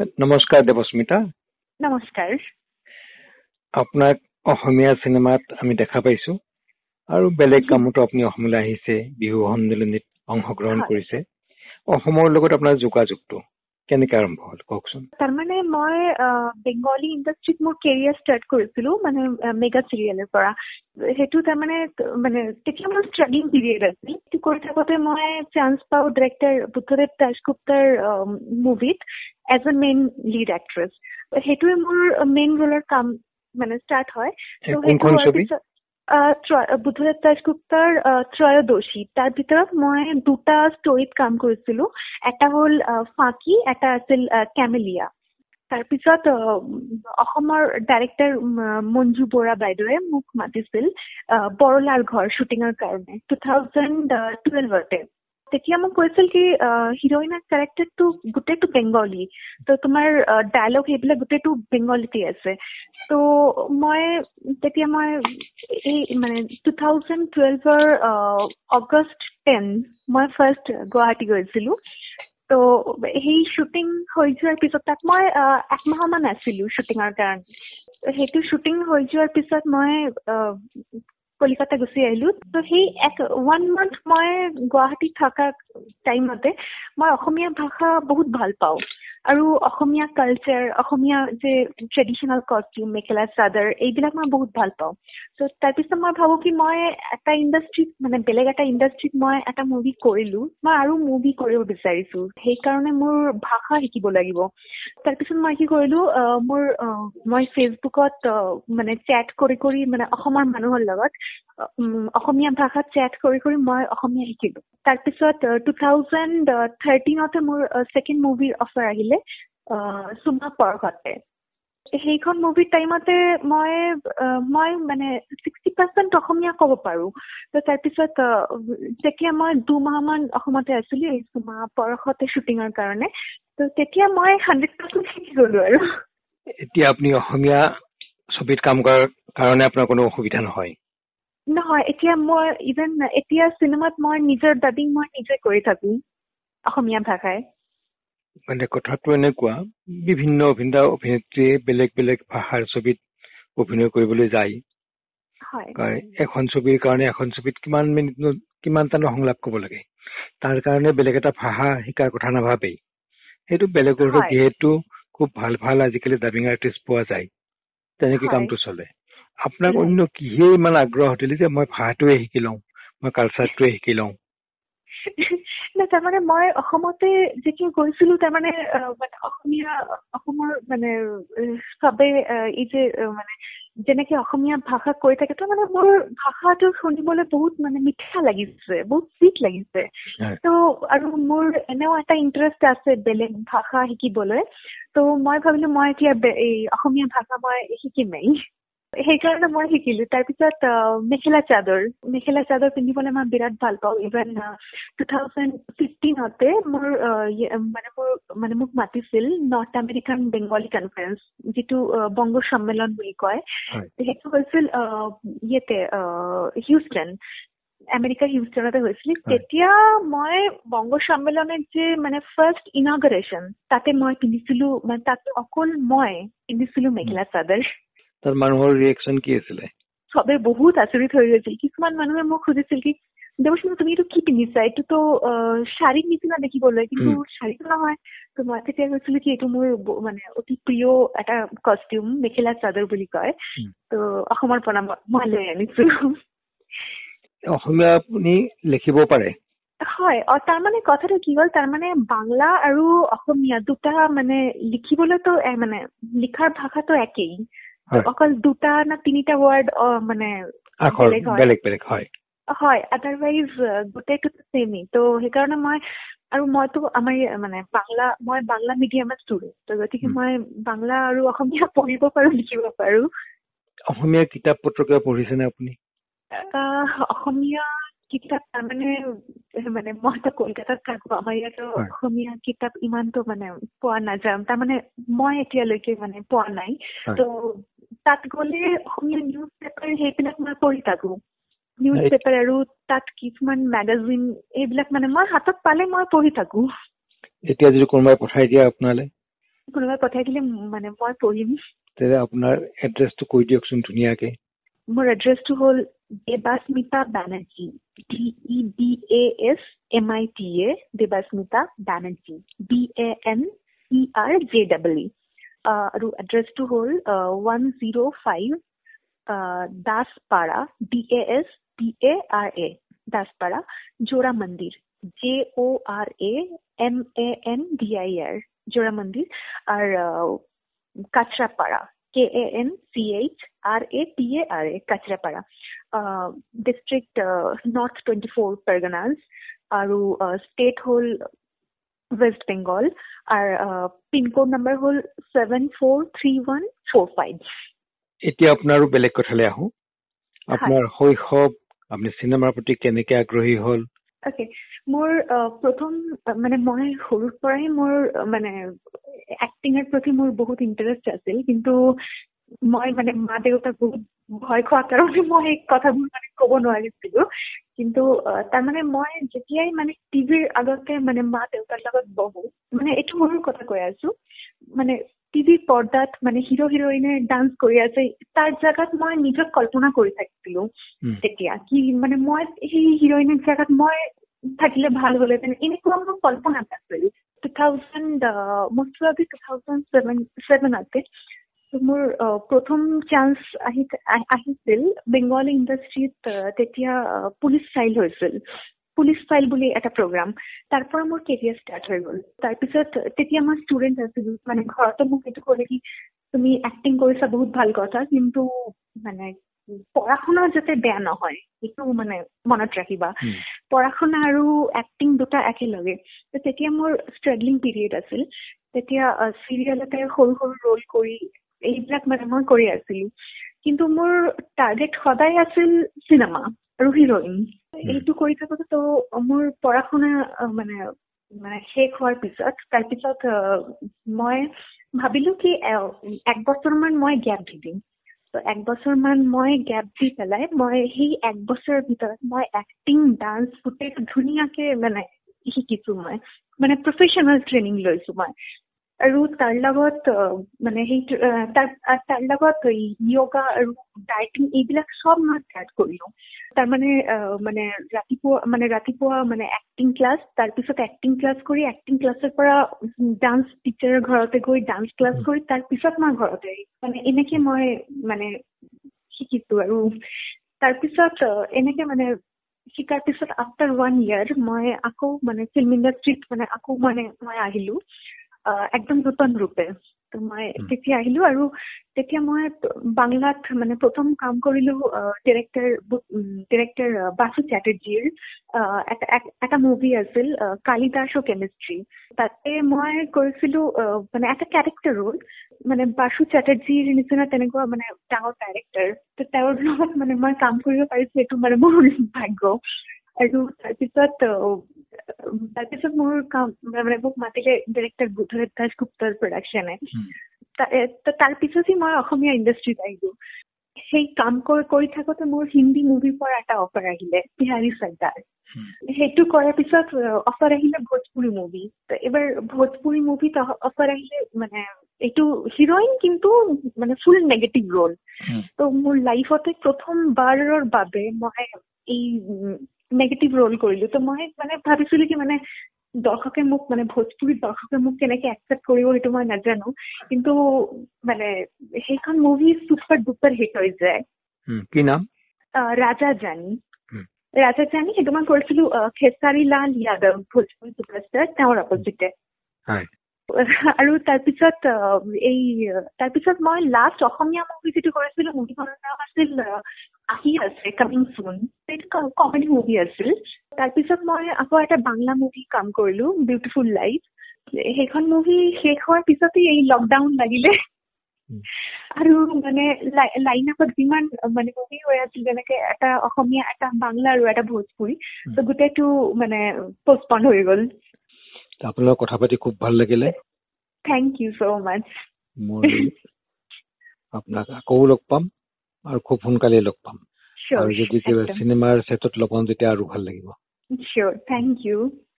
নমস্কাৰ দেৱস্মিতা। নমস্কাৰ। আপোনাক অসমীয়া চিনেমাত আমি দেখা পাইছো আৰু বেলেগ কামতো আপুনি অসমলৈ আহিছে বিহু সন্মিলনীত অংশগ্ৰহণ কৰিছে। অসমৰ লগত আপোনাৰ যোগাযোগটো। কেনেকে আৰম্ভ হ'ল? কওকচোন। তাৰমানে মই বেংগলী ইণ্ডাষ্ট্ৰীত মোৰ কেৰিয়াৰ ষ্টাৰ্ট কৰিছিলো মানে মেগা চিৰিয়েলৰ পৰা। সেইটো তাৰমানে মানে তেতিয়া মোৰ ষ্ট্ৰাগলিং পিৰিয়ড আছিল। সেইটো কৰি থাকোঁতে মই চান্স পাওঁ ডিৰেক্টৰ বুদ্ধদেৱ দাসগুপ্তাৰ মুভিত as a main lead actress সেইটোৱে মোৰ মেইন ৰোলৰ কাম মানে ষ্টাৰ্ট হয়। বুদ্ধদেৱ দাসগুপ্তাৰ ত্ৰয়োদশী। তাৰ ভিতৰত মই দুটা ষ্টৰিত কাম কৰিছিলো। এটা হ'ল ফাঁকি এটা আছিল কেমেলিয়া। তাৰপিছত অসমৰ ডাইৰেক্টৰ মঞ্জু বৰা বাইদেৱে মোক মাতিছিল বৰলাৰ ঘৰ শ্বুটিঙৰ কাৰণে টু থাউজেণ্ড টুৱেলভতে তেতিয়া মোক কৈছিল কি হিৰইনৰ কেৰেক্টাৰটো গোটেইটো বেংগলী ত' তোমাৰ ডায়লগ সেইবিলাক গোটেইটো বেংগলীতে আছে ত' মই তেতিয়া মই এই মানে টু থাউজেণ্ড টুৱেলভৰ অগষ্ট টেন মই ফাৰ্ষ্ট গুৱাহাটী গৈছিলোঁ ত' সেই শ্বুটিং হৈ যোৱাৰ পিছত তাত মই একমাহমান আছিলোঁ শ্বুটিঙৰ কাৰণে সেইটো শ্বুটিং হৈ যোৱাৰ পিছত মই কলিকতা গুচি আহিলোঁ। ত' সেই এক ওৱান মান্থ মই গুৱাহাটীত থকা টাইমতে মই অসমীয়া ভাষা বহুত ভাল পাওঁ। আৰু অসমীয়া কালচাৰ অসমীয়া যে ট্ৰেডিশ্যনেল কষ্টিউম মেখেলা চাদৰ এইবিলাক মই বহুত ভাল পাওঁ। ত' তাৰপিছত মই ভাবোঁ কি মই এটা ইণ্ডাষ্ট্ৰীত মানে বেলেগ এটা ইণ্ডাষ্ট্ৰীত মই এটা মুভি কৰিলোঁ মই আৰু মুভি কৰিব বিচাৰিছোঁ। সেইকাৰণে মোৰ ভাষা শিকিব লাগিব। তাৰপিছত মই কি কৰিলোঁ মোৰ মই ফেচবুকত মানে চেট কৰি কৰি মানে অসমৰ মানুহৰ লগত অসমীয়া ভাষাত চেট কৰি কৰি মই অসমীয়া শিকিলোঁ। তাৰপিছত টু থাউজেণ্ড থাৰ্টিনতে মোৰ ছেকেণ্ড মুভিৰ অফাৰ আহিলে চুমা পৰঘতে সেইখন মুভিৰ টাইমতে মই মই মানে ছিক্সটি পাৰ্চেণ্ট অসমীয়া ক'ব পাৰোঁ। ত' তাৰপিছত যেতিয়া মই দুমাহমান অসমতে আছিলোঁ এই চুমা পৰশতে শ্বুটিঙৰ কাৰণে ত' তেতিয়া মই হাণ্ড্ৰেড পাৰ্চেণ্ট শিকি গ'লোঁ আৰু। এতিয়া আপুনি অসমীয়া ছবিত কাম কৰাৰ কাৰণে আপোনাৰ কোনো অসুবিধা নহয়। নহয় এতিয়া মই ইভেন এতিয়া চিনেমাত মই নিজৰ ডাবিং মই নিজে কৰি থাকোঁ অসমীয়া ভাষাই। মানে কথাটো এনেকুৱা বিভিন্ন অভিনেতা অভিনেত্ৰীয়ে বেলেগ বেলেগ ভাষাৰ ছবিত অভিনয় কৰিবলৈ যায়। এখন ছবিৰ কাৰণে এখন ছবিত কিমান মিনিট কিমানটানো সংলাপ ক'ব লাগে। তাৰ কাৰণে বেলেগ এটা ভাষা শিকাৰ কথা নাভাবেই। সেইটো বেলেগৰ যিহেতু খুব ভাল ভাল আজিকালি ডাবিং আৰ্টিষ্ট পোৱা যায় তেনেকে কামটো চলে। আপোনাক অন্য কিহে ইমান আগ্ৰহ দিলে যে মই ভাষাটোৱে শিকি লওঁ মই কালচাৰটোৱে শিকি লওঁ? তাৰমানে মই অসমতে যেতিয়া গৈছিলো তাৰমানে মানে অসমীয়া অসমৰ মানে চবে এই যে মানে যেনেকে অসমীয়া ভাষা কৈ থাকে তো মানে মোৰ ভাষাটো শুনিবলৈ বহুত মানে মিঠা লাগিছে বহুত চুইট লাগিছে। ত' আৰু মোৰ এনেও এটা ইণ্টাৰেষ্ট আছে বেলেগ ভাষা শিকিবলৈ। ত' মই ভাবিলো মই এতিয়া এই অসমীয়া ভাষা মই শিকিমেই। সেইকাৰণে মই শিকিলো। তাৰপিছত মেখেলা চাদৰ। মেখেলা চাদৰ পিন্ধিবলৈ মই বিৰাট ভাল পাওঁ। ইভেন টু থাউজেণ্ড ফিফটিনতে মোৰ মানে মোৰ মানে মোক মাতিছিল নৰ্থ আমেৰিকান বেংগলী কনফাৰেঞ্চ যিটো বংগ সন্মিলন বুলি কয়। সেইটো হৈছিল ইয়াতে হিউষ্টন আমেৰিকাৰ হিউষ্টনতে হৈছিল। তেতিয়া মই বংগ সন্মিলনত যে মানে ফাৰ্ষ্ট ইনগ্ৰেশ্যন তাতে মই পিন্ধিছিলো মানে তাত অকল মই পিন্ধিছিলো মেখেলা চাদৰ। তাৰ মানুহৰ ৰিয়েকশ্যন কি আছিলে? চবে বহুত আচৰিত হৈ গৈছিল। কিছুমান মানুহে মোক খুজিছিল কি দেৱস্মিতা তুমি এইটো কি পিন্ধিছা? এইটোতো শাৰীৰ নিচিনা দেখিবলৈ কিন্তু শাৰীটো নহয়। ত' মই তেতিয়া কৈছিলো কি এইটো মোৰ মানে অতি প্ৰিয় এটা কষ্টিউম মেখেলা চাদৰ বুলি কয়। ত' অসমৰ পৰা মই লৈ আনিছো। অসমীয়া আপুনি লিখিব পাৰে। হয় তাৰমানে কথাটো কি হ'ল তাৰমানে বাংলা আৰু অসমীয়া দুটা মানে লিখিবলৈতো মানে লিখাৰ ভাষাটো একেই। অকল দুটা না তিনিটা ৱাৰ্ড মানে বেলেগ বেলেগ হয়। হয় আদাৰৱাইজ গোটেইটো চেমেই ত' সেইকাৰণে মই আৰু মইতো আমাৰ মানে বাংলা মই বাংলা মিডিয়ামৰ ষ্টুডেণ্ট ত' গতিকে মই বাংলা আৰু অসমীয়া পঢ়িব পাৰোঁ লিখিব পাৰোঁ। অসমীয়া কিতাপ পত্ৰ কিবা পঢ়িছেনে আপুনি? অসমীয়া কিতাপ তাৰমানে মানে মইতো কলকাতাত থাকোঁ আমাৰ ইয়াতো অসমীয়া কিতাপ ইমানটো মানে পোৱা নাযায়। তাৰমানে মই এতিয়ালৈকে মানে পোৱা নাই। ত' তাত গ'লে অসমীয়া নিউজ পেপাৰ সেইবিলাক মই পঢ়ি থাকোঁ। নিউজ পেপাৰ আৰু তাত কিছুমান মেগাজিন এইবিলাক মানে মই হাতত পালে মই পঢ়ি থাকোঁ। এতিয়া যদি কোনোবাই পঠাই দিয়ে আপোনালৈ? কোনোবাই পঠাই দিলে মানে মই পঢ়িম। তেতিয়াহ'লে আপোনাৰ এড্ৰেছটো কৈ দিয়কচোন ধুনীয়াকে। মোৰ এড্ৰেছটো হ'ল Debasmita Banerjee D E B A S M I T A Debasmita Banerjee B A N E R J double E আৰু এড্ৰেছটো হ'ল one zero' five Daspara D A S P A R A Daspara Jora Mandir J O' R A M A N D I R Jora Mandir R Kanchrapara K A N C H R A P A R A Kanchrapara district north twenty four Parganas আৰু state হ'ল west Bengal আৰু pin code number হ'ল seven four three one four five এতিয়া আপোনাৰ বেলেগ কথালৈ আহোঁ। আপোনাৰ শৈশৱ আপুনি চিনেমাৰ প্ৰতি কেনেকে আগ্ৰহী হ'ল? অ'কে মোৰ প্ৰথম মানে মই সৰুৰ পৰাই মোৰ মানে এক্টিঙৰ প্ৰতি মোৰ বহুত ইণ্টাৰেষ্ট আছিল। কিন্তু মই মানে মা দেউতাক বহুত ভয় খোৱাৰ কাৰণে মই এই কথাবোৰ মানে ক'ব নোৱাৰিছিলো। কিন্তু তাৰমানে মই যেতিয়াই মানে টিভিৰ আগতে মানে মা দেউতাৰ লগত বহো মানে এইটো সৰুৰ কথা কৈ আছো মানে টিভিৰ পৰ্দাত মানে হিৰো হিৰইনে ডান্স কৰি আছে তাৰ জেগাত মই নিজক কল্পনা কৰি থাকিছিলো তেতিয়া। কি মানে মই সেই হিৰইনৰ জেগাত মই থাকিলে ভাল হ'লেহেঁতেন এনেকুৱা মোৰ কল্পনা আছিল two thousand most probably two thousand seven ছেভেনতে মোৰ প্ৰথম চান্স আহি আহিছিল। বেংগলী ইণ্ডাষ্ট্ৰীত তেতিয়া পুলিচ ফাইল হৈছিল। পুলিচ ফাইল বুলি এটা প্ৰগ্ৰাম তাৰ পৰা মোৰ কেৰিয়াৰ ষ্টাৰ্ট হৈ গ'ল। তাৰপিছত তেতিয়া মই ষ্টুডেণ্ট আছিলোঁ। মানে ঘৰতে মোক এইটো ক'লে কি তুমি এক্টিং কৰিছা বহুত ভাল কথা কিন্তু মানে পঢ়া শুনা যাতে বেয়া নহয় সেইটো মানে মনত ৰাখিবা। পঢ়া শুনা আৰু এক্টিং দুটা একেলগে। তেতিয়া মোৰ ষ্ট্ৰাগলিং পিৰিয়ড আছিল। তেতিয়া চিৰিয়েলতে সৰু সৰু ৰোল কৰি এইবিলাক মানে মই কৰি আছিলোঁ। কিন্তু মোৰ টাৰ্গেট সদায় আছিল চিনেমা আৰু হিৰইন এইটো কৰি থাকোঁতে তো মোৰ পঢ়া শুনা মানে মানে শেষ হোৱাৰ পিছত তাৰপিছত মই ভাবিলোঁ কি এক বছৰমান মই গেপ দি দিম। ত' এক বছৰমান মই গেপ দি পেলাই মই সেই এক বছৰৰ ভিতৰত মই এক্টিং ডান্স গোটেই ধুনীয়াকে মানে শিকিছোঁ মই। মানে প্ৰফেচনেল ট্ৰেইনিং লৈছোঁ মই। আৰু তাৰ লগত মানে সেই তাৰ তাৰ লগত য়োগা আৰু ডাইটিং এইবিলাক চব মই ষ্টাৰ্ট কৰিলোঁ। তাৰমানে মানে ৰাতিপুৱা মানে ৰাতিপুৱা মানে এক্টিং ক্লাছ তাৰপিছত এক্টিং ক্লাছ কৰি এক্টিং ক্লাছৰ পৰা ডান্স টিচাৰৰ ঘৰতে গৈ ডান্স ক্লাছ কৰি তাৰপিছত মই ঘৰতে মানে এনেকে মই মানে শিকিছোঁ আৰু। তাৰপিছত এনেকে মানে শিকাৰ পিছত আফটাৰ ওৱান ইয়াৰ মই আকৌ মানে ফিল্ম ইণ্ডাষ্ট্ৰীত মানে আকৌ মানে মই আহিলোঁ। একদম নতুন ৰূপে। তো মই তেতিয়া আহিলোঁ আৰু তেতিয়া মই বাংলাত মানে প্ৰথম কাম কৰিলোঁ ডিৰেক্টৰ ডিৰেক্টৰ বাসু চেটাৰ্জীৰ এটা মুভি আছিল কালিদাস অ' কেমিষ্ট্ৰি তাতে মই কৰিছিলোঁ মানে এটা কেৰেক্টাৰ ৰোল মানে বাসু চেটাৰ্জীৰ নিচিনা তেনেকুৱা মানে ডাঙৰ কেৰেক্টাৰ তো তেওঁৰ লগত মানে মই কাম কৰিব পাৰিছোঁ এইটো মানে মোৰ ভাগ্য। আৰু তাৰপিছত তাৰপিছত মোৰ কাম মানে মোক মাতিলে ডিৰেক্টৰ বুধৰেশ দাসগুপ্তৰ প্ৰডাকশ্যনে তাৰপিছতহে মই অসমীয়া ইণ্ডাষ্ট্ৰীত আহিলোঁ। সেই কাম কৰি থাকোঁতে মোৰ হিন্দী মুভিৰ পৰা এটা অফাৰ আহিলে বিহাৰী চৰ্দাৰ। সেইটো কৰাৰ পিছত অফাৰ আহিলে ভোজপুৰী মুভি এইবাৰ ভোজপুৰী মুভিত অফাৰ আহিলে মানে এইটো হিৰইন কিন্তু মানে ফুল নেগেটিভ ৰোল ত' মোৰ লাইফতে প্ৰথমবাৰৰ বাবে মই এই নেগেটিভ ৰোল কৰিলোঁ। ত' মই মানে ভাবিছিলোঁ কি মানে দৰ্শকে মোক মানে ভোজপুৰী দৰ্শকে মোক কেনেকে একচেপ্ট কৰিব সেইটো মই নাজানো। কিন্তু মানে সেইখন মুভি চুপাৰ ডুপাৰ হিট হৈ যায়। কি নাম? ৰাজা জানি। ৰাজা জানি সেইটো মই কৰিছিলো খেচাৰী লাল যাদৱ ভোজপুৰী চুপাৰষ্টাৰ তেওঁৰ অপজিটে আৰু তাৰপিছত এই তাৰপিছত মই লাষ্ট অসমীয়া মুভি যিটো কৰিছিলো মুভিখনৰ নাম আছিল আহি আছে কামিং চুন সেইটো কমেডি মুভি আছিল। তাৰপিছত মই আকৌ এটা বাংলা মুভি কাম কৰিলো বিউটিফুল লাইফ সেইখন মুভি শেষ হোৱাৰ পিছতেই এই লকডাউন লাগিলে। আৰু মানে লাইন আপত যিমান মানে মুভি হৈ আছিল যেনেকে এটা অসমীয়া এটা বাংলা আৰু এটা ভোজপুৰী ত' গোটেইটো মানে পষ্টপন হৈ গ'ল। আপোনাৰ কথা পাতি খুব ভাল লাগিলে। থেংক ইউ চ' মাছ মই আপোনাক আকৌ লগ পাম আৰু খুব সোনকালে লগ পাম। আৰু যদি কিবা চিনেমাৰ ছেটত লগ পাম তেতিয়া আৰু ভাল লাগিব। চিয়'ৰ থেংক ইউ